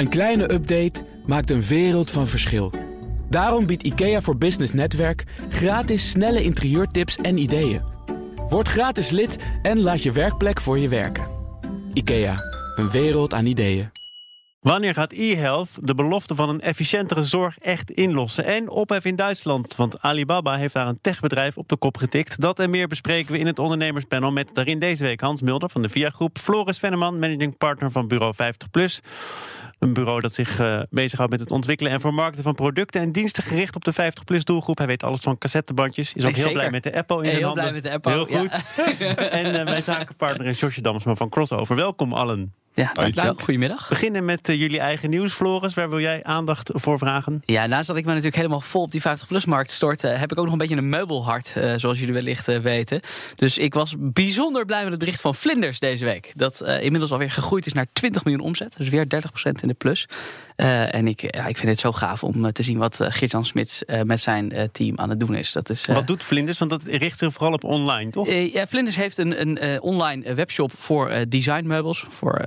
Een kleine update maakt een wereld van verschil. Daarom biedt IKEA voor Business Netwerk gratis snelle interieurtips en ideeën. Word gratis lid en laat je werkplek voor je werken. IKEA, een wereld aan ideeën. Wanneer gaat e-health de belofte van een efficiëntere zorg echt inlossen? En ophef in Duitsland, want Alibaba heeft daar een techbedrijf op de kop getikt. Dat en meer bespreken we in het ondernemerspanel met daarin deze week Hans Mulder van de VIA Groep, Floris Venneman, managing partner van Bureau 50+. Een bureau dat zich uh, bezighoudt met het ontwikkelen en vermarkten van producten en diensten gericht op de 50-plus doelgroep. Hij weet alles van cassettebandjes. Is ook heel blij met de Apple in zijn heel handen. blij met de Apple. Heel goed. en uh, mijn zakenpartner is Josje Damsma van Crossover. Welkom allen. Ja, dankjewel. Goedemiddag. Beginnen met uh, jullie eigen nieuws, Floris. Waar wil jij aandacht voor vragen? Ja, naast dat ik me natuurlijk helemaal vol op die 50-plus-markt stort... Uh, heb ik ook nog een beetje een meubelhart, uh, zoals jullie wellicht weten. Dus ik was bijzonder blij met het bericht van Vlinders deze week. Dat inmiddels alweer gegroeid is naar 20 miljoen omzet. Dus weer 30% in de plus. en ik, ja, ik vind het zo gaaf om te zien wat Geert-Jan Smits met zijn team aan het doen is. Dat is wat doet Vlinders? Want dat richt zich vooral op online, toch? ja, Vlinders heeft een, een online webshop voor designmeubels... voor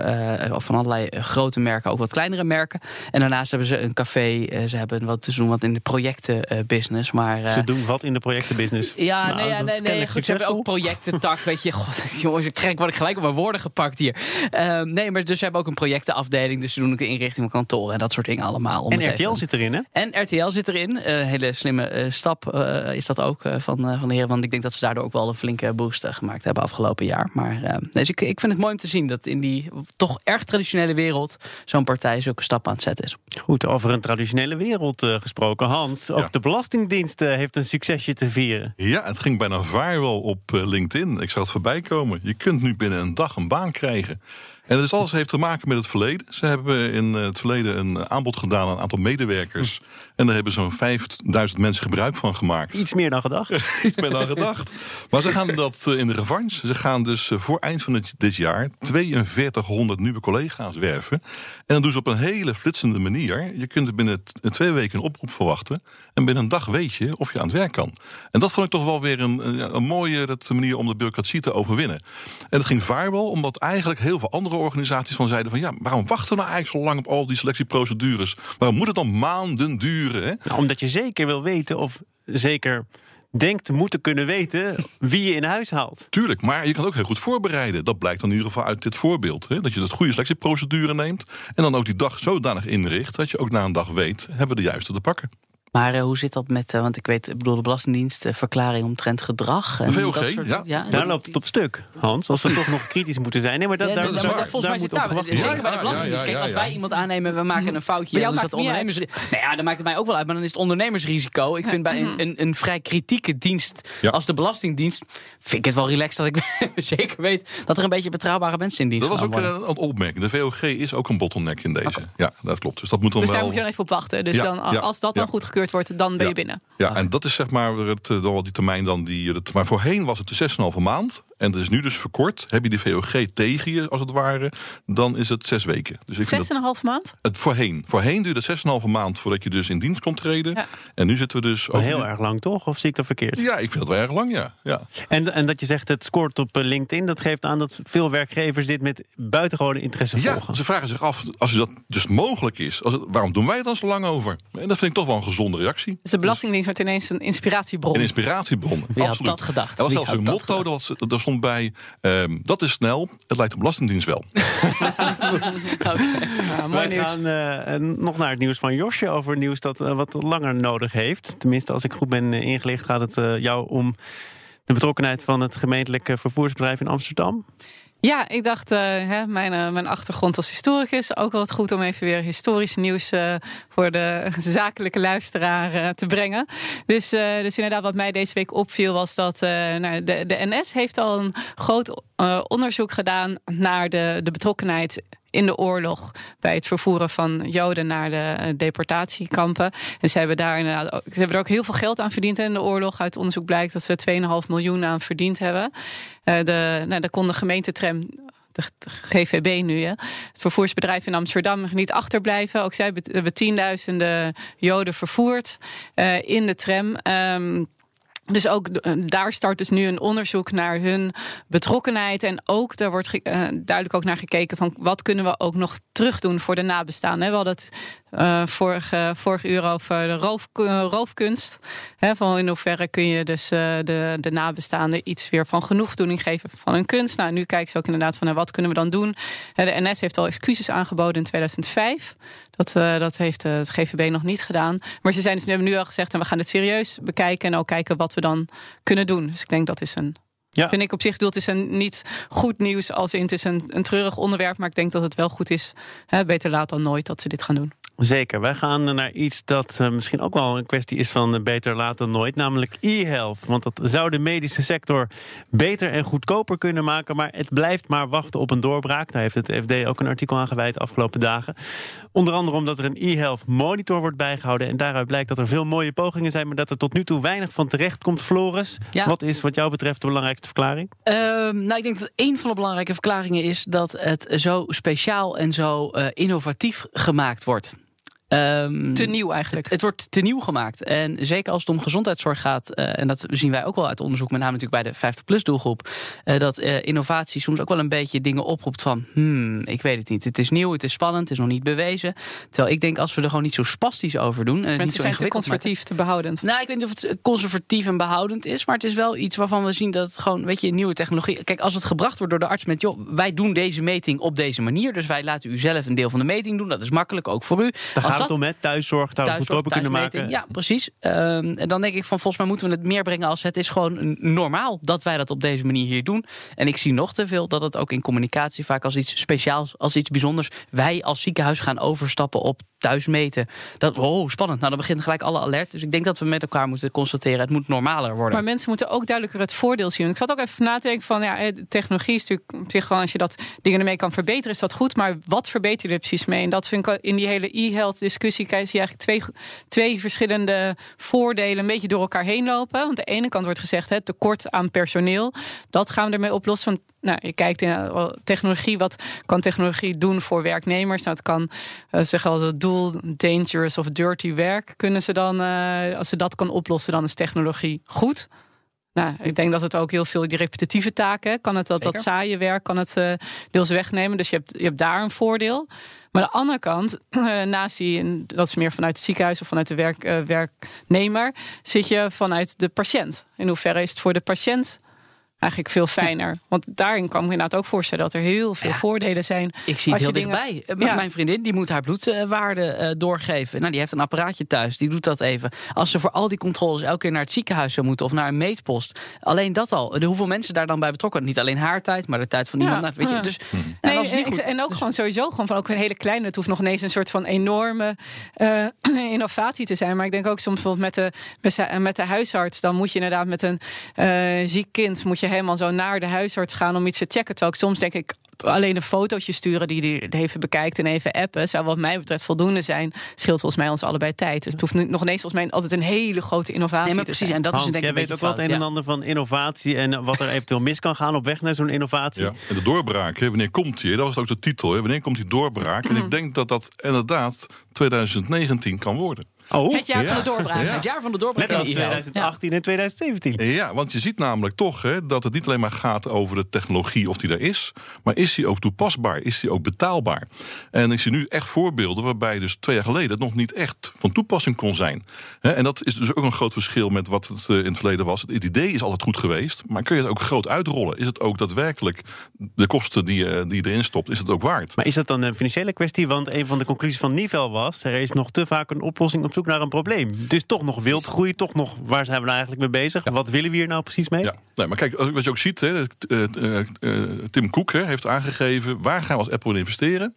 van allerlei grote merken, ook wat kleinere merken. En daarnaast hebben ze een café. Ze hebben wat te doen wat in de projectenbusiness. Maar, ze doen wat in de projectenbusiness? Ja, nou, nee, ja, nee, nee goed, ze hebben ook projectentak. weet je, god, jongens, ik krijg, word ik gelijk op mijn woorden gepakt hier. Uh, nee, maar dus ze hebben ook een projectenafdeling. Dus ze doen ook inrichting van kantoren en dat soort dingen allemaal. Om en RTL even... zit erin, hè? En RTL zit erin. Een uh, hele slimme uh, stap is dat ook van, van de heren. Want ik denk dat ze daardoor ook wel een flinke boost gemaakt hebben afgelopen jaar. Maar dus ik, ik vind het mooi om te zien dat in die toch erg traditionele wereld zo'n partij zulke stappen aan het zetten is. Goed, over een traditionele wereld uh, gesproken. Hans, ook Ja. de Belastingdienst uh, heeft een succesje te vieren. Ja, het ging bijna viral op uh, LinkedIn. Ik zag het voorbij komen. Je kunt nu binnen een dag een baan krijgen. En het is alles heeft te maken met het verleden. Ze hebben in het verleden een aanbod gedaan aan een aantal medewerkers. En daar hebben zo'n 5000 mensen gebruik van gemaakt. Iets meer dan gedacht. Iets meer dan gedacht. Maar ze gaan dat in de revanche. Ze gaan dus voor eind van het, dit jaar 4200 nieuwe collega's werven. En dat doen ze op een hele flitsende manier. Je kunt er binnen twee weken een oproep verwachten. En binnen een dag weet je of je aan het werk kan. En dat vond ik toch wel weer een, een mooie dat manier om de bureaucratie te overwinnen. En dat ging viral omdat eigenlijk heel veel andere organisaties van zeiden van ja, waarom wachten we nou eigenlijk zo lang op al die selectieprocedures? Waarom moet het dan maanden duren? Hè? Nou, omdat je zeker wil weten of zeker denkt te moeten kunnen weten wie je in huis haalt. Tuurlijk, maar je kan ook heel goed voorbereiden. Dat blijkt dan in ieder geval uit dit voorbeeld. Hè? Dat je het goede selectieprocedure neemt en dan ook die dag zodanig inricht dat je ook na een dag weet, hebben we de juiste te pakken. Maar uh, hoe zit dat met, uh, want ik weet, ik bedoel, de Belastingdienst, uh, verklaring omtrent gedrag. En VOG, dat soort, ja. ja. Daar loopt het op stuk, Hans. Als we toch nog kritisch moeten zijn. Nee, maar dat, Ja, daar, maar daar, dat- daar, volgens mij moet zit daar, zeker worden. bij de Belastingdienst. Kijk, als wij iemand aannemen, we maken een foutje. Dan is dat ondernemers. Nou ja, dan maakt het mij ook wel uit, maar dan is het ondernemersrisico. Ik vind bij een, een, een vrij kritieke dienst Ja. als de Belastingdienst, vind ik het wel relaxed dat ik zeker weet dat er een beetje betrouwbare mensen in dienst Dat was ook eh, een opmerking. De VOG is ook een bottleneck in deze. Ja, dat klopt. Dus dat moet dan Dus wel. daar moet je dan even op wachten. Dus dan, als dat dan ja. Wordt, dan ben je binnen. Ja, en dat is zeg maar het, eh, dan wel die termijn dan die. Het, maar voorheen was het de 6,5 maand. En dat is nu dus verkort. Heb je die VOG tegen je, als het ware, dan is het zes weken. Dus ik vind Zes dat, en een half maand? het voorheen. Voorheen duurde het 6,5 maand voordat je dus in dienst kon treden. Ja. En nu zitten we dus. Maar ook- heel erg lang, toch? Of zie ik dat verkeerd? Ja, ik vind dat wel erg lang, ja. ja. En, en dat je zegt het scoort op eh, LinkedIn, dat geeft aan dat veel werkgevers dit met buitengewone interesse Ja, volgen. ze vragen zich af, als dat dus mogelijk is, als het, waarom doen wij het dan zo lang over? En dat vind ik toch wel een gezonde reactie. Dus de Belastingdienst wordt ineens een inspiratiebron. Een inspiratiebron. Wie had absoluut. dat gedacht? Er was zelfs had een dat motto, dat was, daar bij, ehm, dat is snel, het lijkt de Belastingdienst wel. Ja, mooi Wij nieuws. gaan eh, nog naar het nieuws van Josje over nieuws dat eh, wat langer nodig heeft. Tenminste, als ik goed ben eh, ingelicht, gaat het eh, jou om de betrokkenheid van het gemeentelijke vervoersbedrijf in Amsterdam. Ja, ik dacht, eh, hè, mijn, eh, mijn achtergrond als historicus, ook wel goed om even weer historisch nieuws eh, voor de zakelijke luisteraar te brengen. Dus, dus inderdaad, wat mij deze week opviel, was dat nou, de, de NS heeft al een groot onderzoek gedaan naar de, de betrokkenheid in de oorlog bij het vervoeren van Joden naar de eh, deportatiekampen. En ze hebben daar inderdaad ook, ze hebben er ook heel veel geld aan verdiend in de oorlog. Uit onderzoek blijkt dat ze 2,5 miljoen aan verdiend hebben. Eh, de, nou, daar kon de gemeentetram de GVB nu, hè, het vervoersbedrijf in Amsterdam, niet achterblijven. Ook zij be- hebben tienduizenden Joden vervoerd eh, in de tram. Ehm, Dus ook eh, daar start dus nu een onderzoek naar hun betrokkenheid. En ook daar wordt uh, duidelijk ook naar gekeken van wat kunnen we ook nog terug doen voor de nabestaanden. We hadden uh, vorige, vorige uur over de roof, roofkunst. He, van in hoeverre kun je dus de, de nabestaanden iets weer van genoegdoening geven van hun kunst. Nou, nu kijken ze ook inderdaad van wat kunnen we dan doen. De NS heeft al excuses aangeboden in 2005. Dat, dat heeft het GVB nog niet gedaan. Maar ze zijn dus, hebben nu al gezegd en we gaan het serieus bekijken en ook kijken wat we dan kunnen doen. Dus ik denk dat is een. Ja. Vind ik op zich bedoeld, het is een niet goed nieuws als in het is een, een treurig onderwerp. Maar ik denk dat het wel goed is. Hè, beter laat dan nooit dat ze dit gaan doen. Zeker. Wij gaan naar iets dat uh, misschien ook wel een kwestie is van uh, beter laat dan nooit, namelijk e-health. Want dat zou de medische sector beter en goedkoper kunnen maken, maar het blijft maar wachten op een doorbraak. Daar heeft het FD ook een artikel aan gewijd de afgelopen dagen. Onder andere omdat er een e-health monitor wordt bijgehouden en daaruit blijkt dat er veel mooie pogingen zijn, maar dat er tot nu toe weinig van terecht komt. Floris, ja. wat is wat jou betreft de belangrijkste verklaring? Uh, nou, ik denk dat een van de belangrijke verklaringen is dat het zo speciaal en zo uh, innovatief gemaakt wordt. Um, te nieuw eigenlijk. Het, het, wordt te nieuw gemaakt. En zeker als het om gezondheidszorg gaat, uh, en dat zien wij ook wel uit onderzoek, met name natuurlijk bij de 50-plus doelgroep, uh, dat uh, innovatie soms ook wel een beetje dingen oproept van, hmm, ik weet het niet. Het is nieuw, het is spannend, het is nog niet bewezen. Terwijl ik denk, als we er gewoon niet zo spastisch over doen. En niet zo zijn te conservatief, maken, te behoudend. Nou, ik weet niet of het conservatief en behoudend is, maar het is wel iets waarvan we zien dat het gewoon, weet je, nieuwe technologie. Kijk, als het gebracht wordt door de arts met, joh, wij doen deze meting op deze manier, dus wij laten u zelf een deel van de meting doen. Dat is makkelijk, ook voor u. het om, hè? Thuiszorg, daar goedkoper kunnen maken. Ja, precies. Um, en dan denk ik van, volgens mij moeten we het meer brengen als het is gewoon normaal dat wij dat op deze manier hier doen. En ik zie nog te veel dat het ook in communicatie vaak als iets speciaals, als iets bijzonders, wij als ziekenhuis gaan overstappen op thuis meten. Dat, oh, spannend. Nou, dan begint gelijk alle alert. Dus ik denk dat we met elkaar moeten constateren, het moet normaler worden. Maar mensen moeten ook duidelijker het voordeel zien. Ik zat ook even na te denken van, ja, technologie is natuurlijk op zich gewoon, als je dat dingen ermee kan verbeteren, is dat goed. Maar wat verbeter je er precies mee? En dat vind ik in die hele e-health discussie, zie je eigenlijk twee, twee verschillende voordelen een beetje door elkaar heen lopen. Want aan de ene kant wordt gezegd, het tekort aan personeel, dat gaan we ermee oplossen. Want nou, je kijkt in technologie, wat kan technologie doen voor werknemers? Nou, het kan uh, zeggen als het doel dangerous of dirty werk. Kunnen ze dan, uh, als ze dat kan oplossen, dan is technologie goed. Nou, ik denk dat het ook heel veel die repetitieve taken kan het dat, dat saaie werk kan het uh, deels wegnemen. Dus je hebt, je hebt daar een voordeel. Maar aan de andere kant, naast die, dat is meer vanuit het ziekenhuis of vanuit de werk, uh, werknemer, zit je vanuit de patiënt. In hoeverre is het voor de patiënt eigenlijk veel fijner. Want daarin kan ik me inderdaad ook voorstellen dat er heel veel voordelen zijn. Ik zie het heel dichtbij. Ja. Mijn vriendin die moet haar bloedwaarde uh, doorgeven. Nou, die heeft een apparaatje thuis, die doet dat even. Als ze voor al die controles elke keer naar het ziekenhuis zou moeten of naar een meetpost. Alleen dat al. De hoeveel mensen daar dan bij betrokken. Niet alleen haar tijd, maar de tijd van iemand. Nou, weet je, dus, hm. nee, en, en, ook dus- gewoon sowieso gewoon van ook een hele kleine. Het hoeft nog ineens een soort van enorme uh, innovatie te zijn. Maar ik denk ook soms bijvoorbeeld met de, met de huisarts. Dan moet je inderdaad met een uh, ziek kind moet je helemaal zo naar de huisarts gaan om iets te checken. Terwijl ik soms denk ik, alleen een fotootje sturen die hij even bekijkt en even appen, zou wat mij betreft voldoende zijn. Scheelt volgens mij ons allebei tijd. Dus het hoeft nog ineens volgens mij altijd een hele grote innovatie nee, maar precies, En dat Hans, is denk jij weet ook wel het een en ander van innovatie en wat er eventueel mis kan gaan op weg naar zo'n innovatie. Ja, en de doorbraak, hè, wanneer komt die? Dat was ook de titel. Hè? Wanneer komt die doorbraak? En ik denk dat dat inderdaad 2019 kan worden. Oh, het jaar van de doorbraak. Het jaar van de doorbraak. Net als 2018 en 2017. Ja, want je ziet namelijk toch hè, dat het niet alleen maar gaat over de technologie of die er is, maar is die ook toepasbaar? Is die ook betaalbaar? En ik zie nu echt voorbeelden waarbij dus twee jaar geleden het nog niet echt van toepassing kon zijn. En dat is dus ook een groot verschil met wat het eh, in het verleden was. Het idee is altijd goed geweest, maar kun je het ook groot uitrollen? Is het ook daadwerkelijk de kosten die je, die je erin stopt, is het ook waard? Maar is dat dan een financiële kwestie? Want een van de conclusies van Nivel was, er is nog te vaak een oplossing op zoek naar een probleem. Het is toch nog wildgroei, toch nog, waar zijn we nou eigenlijk mee bezig? Wat willen we hier nou precies mee? Ja, nee, maar kijk, wat je ook ziet, hè, uh, uh, Tim Cook hè, heeft aangegeven, waar gaan we als Apple investeren?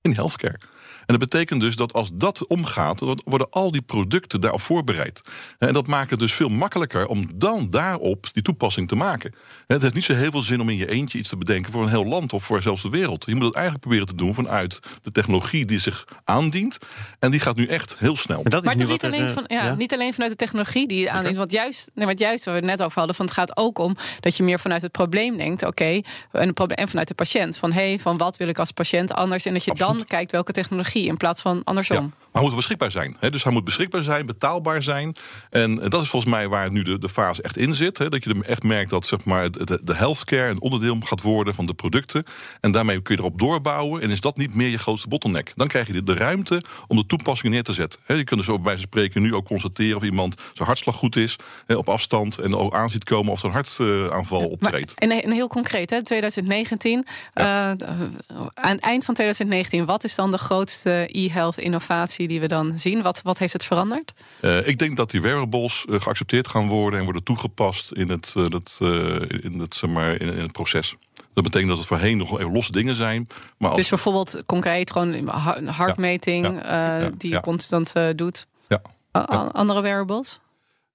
In healthcare. En dat betekent dus dat als dat omgaat, worden al die producten daarop voorbereid. En dat maakt het dus veel makkelijker om dan daarop die toepassing te maken. Het heeft niet zo heel veel zin om in je eentje iets te bedenken voor een heel land of voor zelfs de wereld. Je moet het eigenlijk proberen te doen vanuit de technologie die zich aandient. En die gaat nu echt heel snel. Maar, dat is niet, alleen van, ja, niet alleen vanuit de technologie die je aandient. Want juist, nee, want juist waar we het net over hadden, van het gaat ook om dat je meer vanuit het probleem denkt. Oké, en, en vanuit de patiënt. Van hé, hey, van wat wil ik als patiënt anders? En dat je dan kijkt welke technologie in plaats van andersom. Hij moet beschikbaar zijn. Hè? Dus hij moet beschikbaar zijn, betaalbaar zijn. En eh, dat is volgens mij waar nu de, de fase echt in zit. Hè? Dat je echt merkt dat zeg maar, de, de healthcare een onderdeel gaat worden van de producten. En daarmee kun je erop doorbouwen. En is dat niet meer je grootste bottleneck? Dan krijg je de, de ruimte om de toepassingen neer te zetten. Hè? Je kunt dus op wijze van spreken nu ook constateren of iemand zijn hartslag goed is. Hè, op afstand. En ook aan ziet komen of er een hartaanval optreedt. Maar, en, en heel concreet, hè, 2019. Uh, aan het eind van 2019, wat is dan de grootste e-health innovatie die we dan zien? Wat, wat heeft het veranderd? Uh, ik denk dat die wearables uh, geaccepteerd gaan worden en worden toegepast in het, uh, dat, in het, zeg maar, in, in, het proces. Dat betekent dat het voorheen nog even losse dingen zijn. Maar als... Dus bijvoorbeeld concreet gewoon hartmeting ja, ja, ja, die je constant doet. Ja. Andere wearables?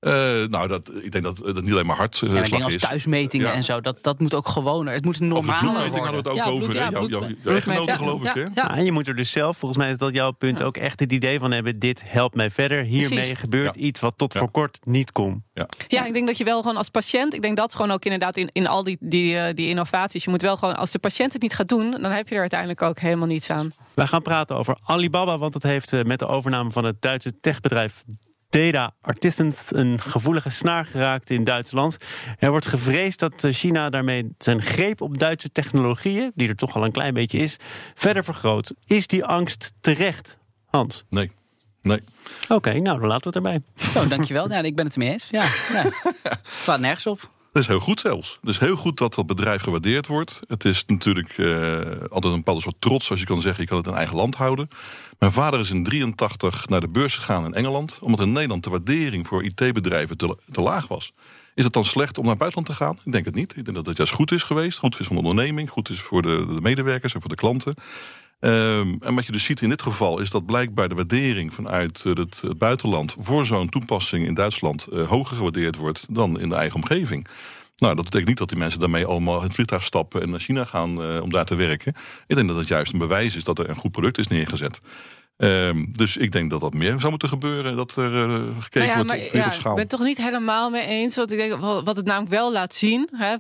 Uh, nou, dat, ik denk dat dat niet alleen maar hard uh, ja, ik denk als thuismetingen ja. en zo, dat, dat moet ook gewoon. Het moet normaal worden. hadden we het ook ja, over. Bloed, ja, jou, geloof ik. Hè? Ja. en je moet er dus zelf, volgens mij is dat jouw punt, ook echt het idee van hebben: dit helpt mij verder. Hiermee Precies. gebeurt iets wat tot voor kort niet kon. Ja. ja, ik denk dat je wel gewoon als patiënt, ik denk dat gewoon ook inderdaad in, in al die, die, uh, die innovaties, je moet wel gewoon, als de patiënt het niet gaat doen, dan heb je er uiteindelijk ook helemaal niets aan. We gaan praten over Alibaba, want het heeft met de overname van het Duitse techbedrijf Data Artisans een gevoelige snaar geraakt in Duitsland. Er wordt gevreesd dat China daarmee zijn greep op Duitse technologieën, die er toch al een klein beetje is, verder vergroot. Is die angst terecht, Hans? Nee. Nee. Oké, okay, nou dan laten we het erbij. Oh, dankjewel. Ja, ik ben het ermee eens. Ja, ja. Het slaat nergens op. Dat is heel goed zelfs. Het is heel goed dat dat bedrijf gewaardeerd wordt. Het is natuurlijk uh, altijd een bepaalde soort trots als je kan zeggen... je kan het in eigen land houden. Mijn vader is in 83 naar de beurs gegaan in Engeland... omdat in Nederland de waardering voor IT-bedrijven te, te, laag was. Is het dan slecht om naar het buitenland te gaan? Ik denk het niet. Ik denk dat het juist goed is geweest. Goed is voor de onderneming, goed is voor de, de medewerkers en voor de klanten. Um, en wat je dus ziet in dit geval is dat blijkbaar de waardering vanuit het, het buitenland voor zo'n toepassing in Duitsland uh, hoger gewaardeerd wordt dan in de eigen omgeving. Nou, dat betekent niet dat die mensen daarmee allemaal het vliegtuig stappen en naar China gaan uh, om daar te werken. Ik denk dat het juist een bewijs is dat er een goed product is neergezet. Um, dus ik denk dat dat meer zou moeten gebeuren. Dat er uh, gekeken nou ja, wordt op wereldschaal. Ja, ik ben het toch niet helemaal mee eens. Want ik denk, wat het namelijk wel laat zien... Hè,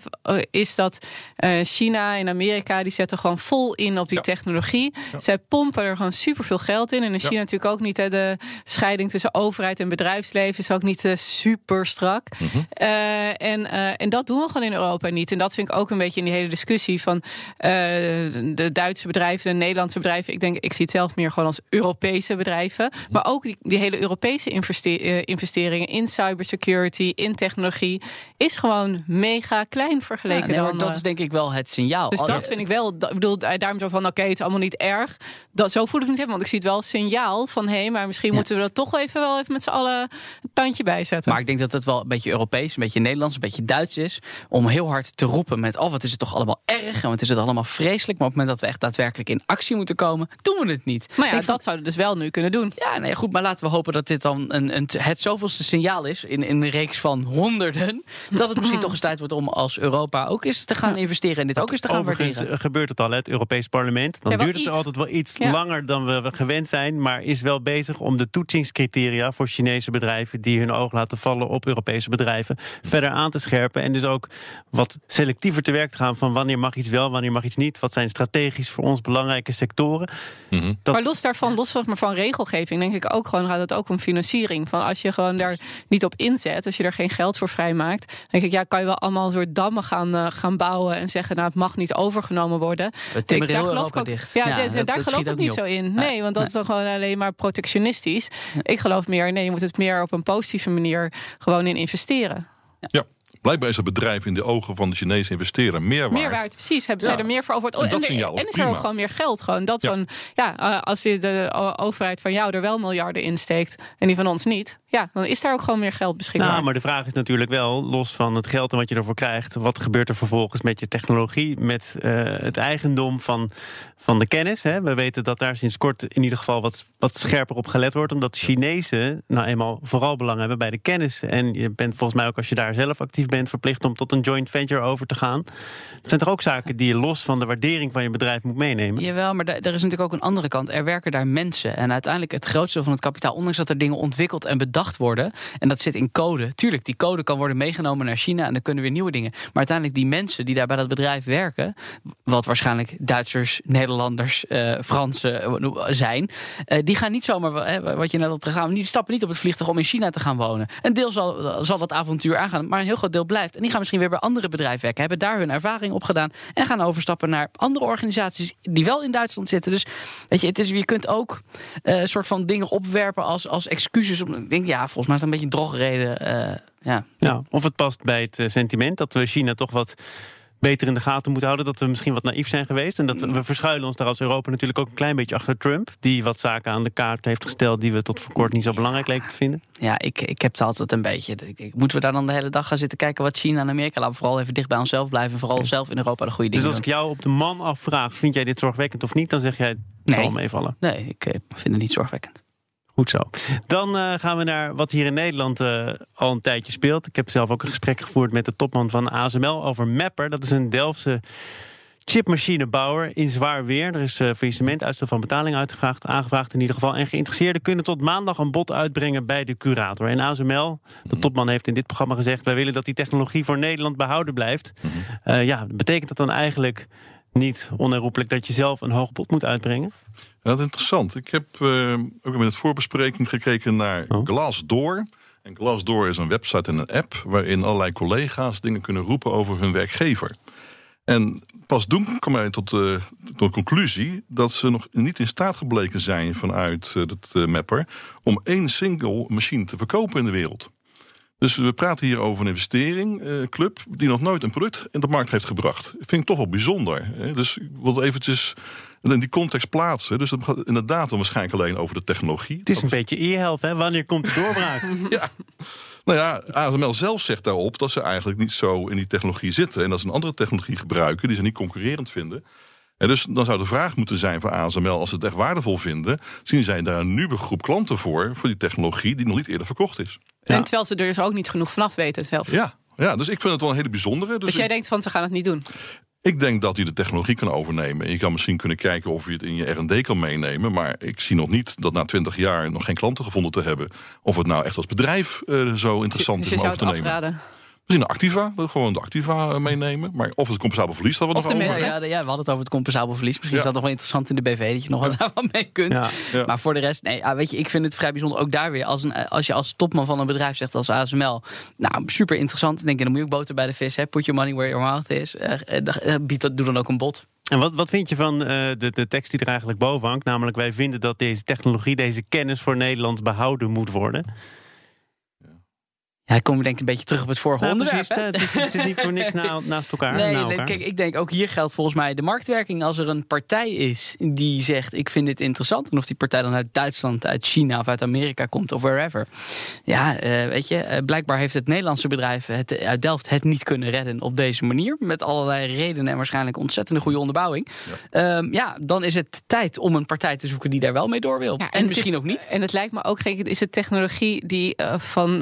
is dat uh, China en Amerika... die zetten gewoon vol in op die ja. technologie. Zij pompen er gewoon superveel geld in. En in China natuurlijk ook niet. Hè, de scheiding tussen overheid en bedrijfsleven... is ook niet uh, super strak. Mm -hmm. en, en dat doen we gewoon in Europa niet. En dat vind ik ook een beetje in die hele discussie... van de Duitse bedrijven, de Nederlandse bedrijven. Ik denk, ik zie het zelf meer gewoon als Euro Europese bedrijven. Maar ook die, die hele Europese investe investeringen in cybersecurity, in technologie, is gewoon mega klein vergeleken ja, nee, dan. Dat is denk ik wel het signaal. Dus dat vind ik wel. Ik bedoel, daarom zo van: oké, okay, het is allemaal niet erg. Dat, zo voel ik het niet want ik zie het wel als signaal van: hé, hey, maar misschien ja. moeten we dat toch even wel even met z'n allen een tandje bijzetten. Maar ik denk dat het wel een beetje Europees, een beetje Nederlands, een beetje Duits is. Om heel hard te roepen met: oh, wat is het toch allemaal erg en wat is het allemaal vreselijk. Maar op het moment dat we echt daadwerkelijk in actie moeten komen, doen we het niet. Maar ja, dat zouden dus wel nu kunnen doen. Ja, nee, goed, maar laten we hopen dat dit dan een, een, het zoveelste signaal is in, in een reeks van honderden. Dat het misschien toch eens tijd wordt om als Europa ook eens te gaan investeren en dit ook eens te gaan Overigens waarderen. gebeurt het al, het Europees Parlement. Dan ja, duurt het iets. altijd wel iets Ja. langer dan we, we gewend zijn, maar is wel bezig om de toetsingscriteria voor Chinese bedrijven die hun oog laten vallen op Europese bedrijven verder aan te scherpen. En dus ook wat selectiever te werk te gaan van wanneer mag iets wel, wanneer mag iets niet. Wat zijn strategisch voor ons belangrijke sectoren. Mhm. Dat- Maar los daarvan, los van, maar van regelgeving, denk ik ook gewoon gaat het ook om financiering. Van als je gewoon daar niet op inzet, als je er geen geld voor vrijmaakt, denk ik, ja, kan je wel allemaal een soort dammen gaan, eh, gaan bouwen en zeggen, nou, het mag niet overgenomen worden. Daar geloof ik Europa ook, dicht. Ja, Ja, dit- dat- daar dat geloof ik ook niet zo in. Nee, Nee, want dat is dan gewoon alleen maar protectionistisch. Ik geloof meer, nee, je moet het meer op een positieve manier gewoon in investeren. Ja. Blijkbaar is het bedrijf in de ogen van de Chinese investeerder meer waard. Meer waard, precies. Hebben zij er meer voor over? En dat de- signaal is en is er ook gewoon meer geld. Gewoon dat Ja. ja, eh, als de overheid van jou er wel miljarden in steekt en die van ons niet, ja, dan is daar ook gewoon meer geld beschikbaar. Nou, maar de vraag is natuurlijk wel, los van het geld en wat je ervoor krijgt, wat gebeurt er vervolgens met je technologie, met eh, het eigendom van, van de kennis? Hè? We weten dat daar sinds kort in ieder geval wat, wat scherper op gelet wordt, omdat de Chinezen nou eenmaal vooral belang hebben bij de kennis. En je bent volgens mij ook als je daar zelf actief bent verplicht om tot een joint venture over te gaan. Dat zijn toch ook zaken die je los van de waardering van je bedrijf moet meenemen? Jawel, maar er is natuurlijk ook een andere kant. Er werken daar mensen. En uiteindelijk het grootste van het kapitaal, ondanks dat er dingen ontwikkeld en bedacht bedacht worden. En dat zit in code. Tuurlijk, die code kan worden meegenomen naar China en dan kunnen weer nieuwe dingen. Maar uiteindelijk die mensen die daar bij dat bedrijf werken, wat waarschijnlijk Duitsers, Nederlanders, uh, Fransen eh, zijn, uh, die gaan niet zomaar, wat je net al gaan, die stappen niet op het vliegtuig om in China te gaan wonen. Een deel zal, zal dat avontuur aangaan, maar een heel groot deel blijft. En die gaan misschien weer bij andere bedrijven werken, hebben daar hun ervaring op gedaan en gaan overstappen naar andere organisaties die wel in Duitsland zitten. Dus weet je, het is, je kunt ook een soort van dingen opwerpen als, als excuses. Ik denk, ja, volgens mij is het een beetje een drogreden. ja. ja, of het past bij het sentiment dat we China toch wat beter in de gaten moeten houden. Dat we misschien wat naïef zijn geweest. En dat we, we, verschuilen ons daar als Europa natuurlijk ook een klein beetje achter Trump. Die wat zaken aan de kaart heeft gesteld die we tot voor kort niet zo belangrijk leken te vinden. Ja, ik, ik heb het altijd een beetje. Ik, moeten we daar dan de hele dag gaan zitten kijken wat China en Amerika. Laten we vooral even dicht bij onszelf blijven. Vooral zelf in Europa de goede dingen Dus als ik jou op de man afvraag, vind jij dit zorgwekkend of niet? Dan zeg jij, het nee. zal meevallen. Nee, ik eh, vind het niet zorgwekkend. Goed zo. Dan uh, gaan we naar wat hier in Nederland uh, al een tijdje speelt. Ik heb zelf ook een gesprek gevoerd met de topman van ASML over Mapper. Dat is een Delftse chipmachinebouwer in zwaar weer. Er is uh, faillissement, uitstel van betaling uitgevraagd, aangevraagd in ieder geval. En geïnteresseerden kunnen tot maandag een bod uitbrengen bij de curator. En ASML, de mhm. topman, heeft in dit programma gezegd... wij willen dat die technologie voor Nederland behouden blijft. Mm ja, betekent dat dan eigenlijk niet onherroepelijk dat je zelf een hoog bod moet uitbrengen? Ja, dat is interessant. Ik heb uh, ook in het voorbespreking gekeken naar oh. Glassdoor. En Glassdoor is een website en een app waarin allerlei collega's dingen kunnen roepen over hun werkgever. En pas toen kwam hij tot, uh, tot de conclusie dat ze nog niet in staat gebleken zijn vanuit uh, het mapper om één single machine te verkopen in de wereld. Dus we praten hier over een investeringclub uh, die nog nooit een product in de markt heeft gebracht. Dat vind ik toch wel bijzonder. Hè? Dus ik wil eventjes in die context plaatsen. Dus dat gaat inderdaad dan waarschijnlijk alleen over de technologie. Het is een beetje e-health, hè? Wanneer komt de doorbraak? ja. Nou ja, ASML zelf zegt daarop dat ze eigenlijk niet zo in die technologie zitten. En dat ze een andere technologie gebruiken die ze niet concurrerend vinden. En dus dan zou de vraag moeten zijn voor ASML, als ze het echt waardevol vinden, zien zij daar een nieuwe groep klanten voor, voor die technologie die nog niet eerder verkocht is. En terwijl ze er dus ook niet genoeg vanaf weten zelf. Ja, ja, dus ik vind het wel een hele bijzondere. Dus, dus jij denkt van ze gaan het niet doen? Ik denk dat hij de technologie kan overnemen. Je kan misschien kunnen kijken of je het in je R&D kan meenemen. Maar ik zie nog niet dat na twintig jaar nog geen klanten gevonden te hebben... of het nou echt als bedrijf uh, zo interessant dus is om over te nemen. Afraden. Misschien een Activa, gewoon de Activa eh, meenemen. Maar of het compensabel verlies, dat we nog over. Ja, ja, we hadden het over het compensabel verlies. Misschien is dat nog wel interessant in de BV, dat je nog wat daarvan mee kunt. Maar voor de rest, nee, weet je, ik vind het vrij bijzonder. Ook daar weer, als, een, als je als topman van een bedrijf zegt als ASML... nou, super interessant. denk je, dan moet je ook boter bij de vis. Hè? Put your money where your mouth is. Uh, bied dat, doe dan ook een bod. En wat, wat vind je van de, de tekst die er eigenlijk boven hangt? Namelijk, wij vinden dat deze technologie, deze kennis voor Nederland behouden moet worden. Ja, ik kom denk ik een beetje terug op het vorige nou, onderwerp. Precies, het, zit niet voor niks naast elkaar. Nee, nee, kijk, ik denk ook hier geldt volgens mij de marktwerking. Als er een partij is die zegt: Ik vind dit interessant. En of die partij dan uit Duitsland, uit China of uit Amerika komt of wherever. Ja, uh, weet je, uh, blijkbaar heeft het Nederlandse bedrijf het, uit Delft het niet kunnen redden op deze manier. Met allerlei redenen en waarschijnlijk ontzettende goede onderbouwing. Ja, um, ja dan is het tijd om een partij te zoeken die daar wel mee door wil. Ja, en, en misschien ook niet. En het lijkt me ook, kijk, is het technologie die uh, van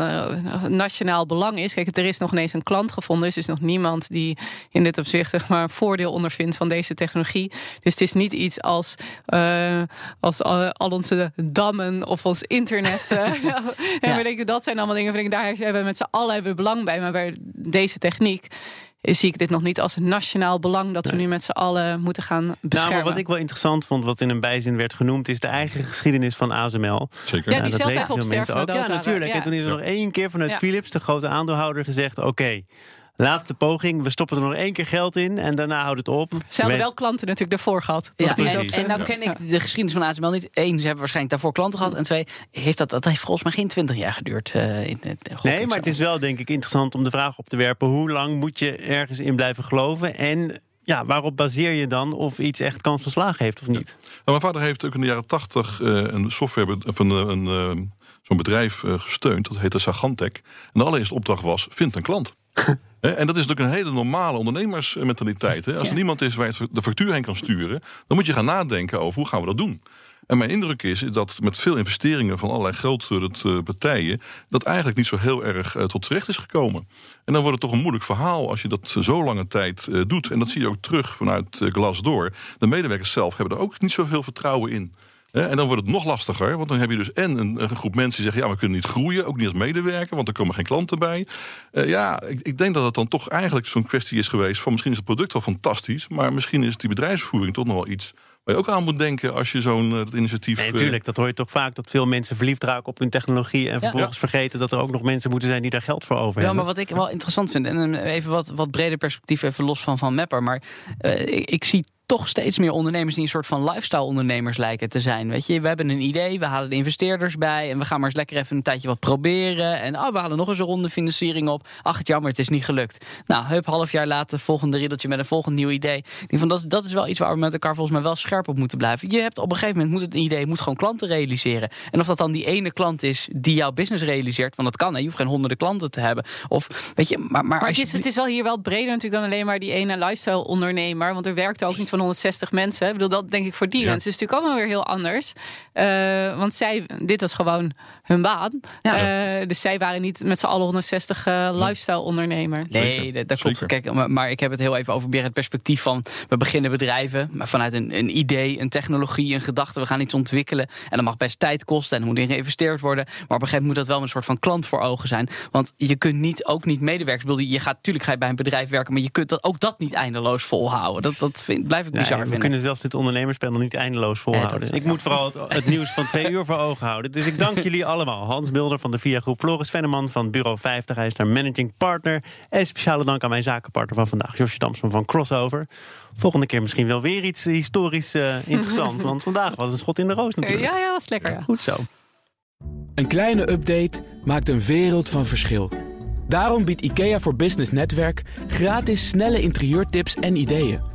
nationaal belang is. Kijk, er is nog ineens een klant gevonden. Dus er is nog niemand die in dit opzicht zeg maar, voordeel ondervindt van deze technologie. Dus het is niet iets als, uh, als al, onze dammen of ons internet. Uh, ja. En we denken, dat zijn allemaal dingen. Daar hebben we met z'n allen hebben belang bij. Maar bij deze techniek zie ik dit nog niet als een nationaal belang dat we nu met z'n allen moeten gaan beschermen. Nou, maar wat ik wel interessant vond, wat in een bijzin werd genoemd, is de eigen geschiedenis van ASML. Zeker. Ja, die nou, dat weten veel mensen ook. Ja, natuurlijk. En toen is er nog één keer vanuit Philips, de grote aandeelhouder, gezegd: oké. Laatste poging, we stoppen er nog één keer geld in en daarna houdt het op. Ze hebben wel klanten natuurlijk daarvoor gehad. Ja, en, en nou ken ik de geschiedenis van ASML niet. Eén, ze hebben waarschijnlijk daarvoor klanten gehad. En twee, heeft dat, dat heeft volgens mij geen twintig jaar geduurd. Uh, in, nee, maar het is wel denk ik interessant om de vraag op te werpen. Hoe lang moet je ergens in blijven geloven? En ja, waarop baseer je dan of iets echt kans van slagen heeft of niet? Nou, mijn vader heeft ook in de jaren tachtig uh, een software van een, een, uh, zo'n bedrijf gesteund. Dat heette Sagantec. En de allereerste opdracht was: vind een klant. En dat is natuurlijk een hele normale ondernemersmentaliteit. Als er niemand is waar je de factuur heen kan sturen, dan moet je gaan nadenken over hoe gaan we dat doen. En mijn indruk is dat met veel investeringen van allerlei grote eh, partijen, dat eigenlijk niet zo heel erg eh, tot terecht is gekomen. En dan wordt het toch een moeilijk verhaal als je dat zo lange tijd eh, doet. En dat zie je ook terug vanuit Glassdoor. De medewerkers zelf hebben er ook niet zoveel vertrouwen in. En dan wordt het nog lastiger, want dan heb je dus en een, groep mensen die zeggen: ja, we kunnen niet groeien, ook niet als medewerker, want er komen geen klanten bij. Uh, ja, ik, ik, denk dat het dan toch eigenlijk zo'n kwestie is geweest van misschien is het product wel fantastisch, maar misschien is die bedrijfsvoering toch nog wel iets waar je ook aan moet denken als je zo'n uh, initiatief. Nee, natuurlijk. Dat hoor je toch vaak dat veel mensen verliefd raken op hun technologie. En vervolgens ja. vergeten dat er ook nog mensen moeten zijn die daar geld voor over ja, hebben. maar wat ik wel interessant vind, en even wat, wat breder perspectief, even los van, van Mapper. Maar uh, ik, ik zie toch steeds meer ondernemers die een soort van lifestyle ondernemers lijken te zijn. Weet je, we hebben een idee, we halen de investeerders bij en we gaan maar eens lekker even een tijdje wat proberen. En oh, we halen nog eens een ronde financiering op. Ach, het jammer, het is niet gelukt. Nou, hup, half jaar later, volgende riddeltje met een volgend nieuw idee. Ik van, dat, dat is wel iets waar we met elkaar volgens mij wel scherp op moeten blijven. Je hebt op een gegeven moment moet het een idee, moet gewoon klanten realiseren. En of dat dan die ene klant is die jouw business realiseert, want dat kan, hè, je hoeft geen honderden klanten te hebben. Of weet je, maar, maar, maar als het, is, je... het is wel hier wel breder natuurlijk dan alleen maar die ene lifestyle ondernemer, want er werkt ook niet van 160 mensen. Ik bedoel, dat denk ik voor die Ja. mensen is natuurlijk allemaal weer heel anders. Eh, want zij, dit was gewoon hun baan. Eh, dus zij waren niet met z'n allen 160 eh, lifestyle ondernemer. Nee, dat, dat klopt. Kijk, maar, maar ik heb het heel even over meer het perspectief van... we beginnen bedrijven maar vanuit een, een idee, een technologie, een gedachte. We gaan iets ontwikkelen en dat mag best tijd kosten... en er moet in geïnvesteerd worden. Maar op een gegeven moment moet dat wel een soort van klant voor ogen zijn. Want je kunt niet, ook niet medewerkers... Ik bedoel, Je gaat natuurlijk ga je bij een bedrijf werken... maar je kunt dat, ook dat niet eindeloos volhouden. Dat, dat vind, blijf ik Nee, bizar we vinden. kunnen zelfs dit ondernemerspanel niet eindeloos volhouden. ik moet vooral het, het nieuws van twee uur voor ogen houden. Dus ik dank jullie allemaal. Hans Mulder van de VIA Groep, Floris Venneman van Bureau 50. Hij is daar managing partner. En speciale dank aan mijn zakenpartner van vandaag, Josje Damsman van Crossover. Volgende keer misschien wel weer iets historisch eh, interessants. want vandaag was een schot in de roos natuurlijk. Ja, ja, was lekker. Ja. Goed zo. Een kleine update maakt een wereld van verschil. Daarom biedt IKEA voor Business Netwerk gratis snelle interieurtips en ideeën.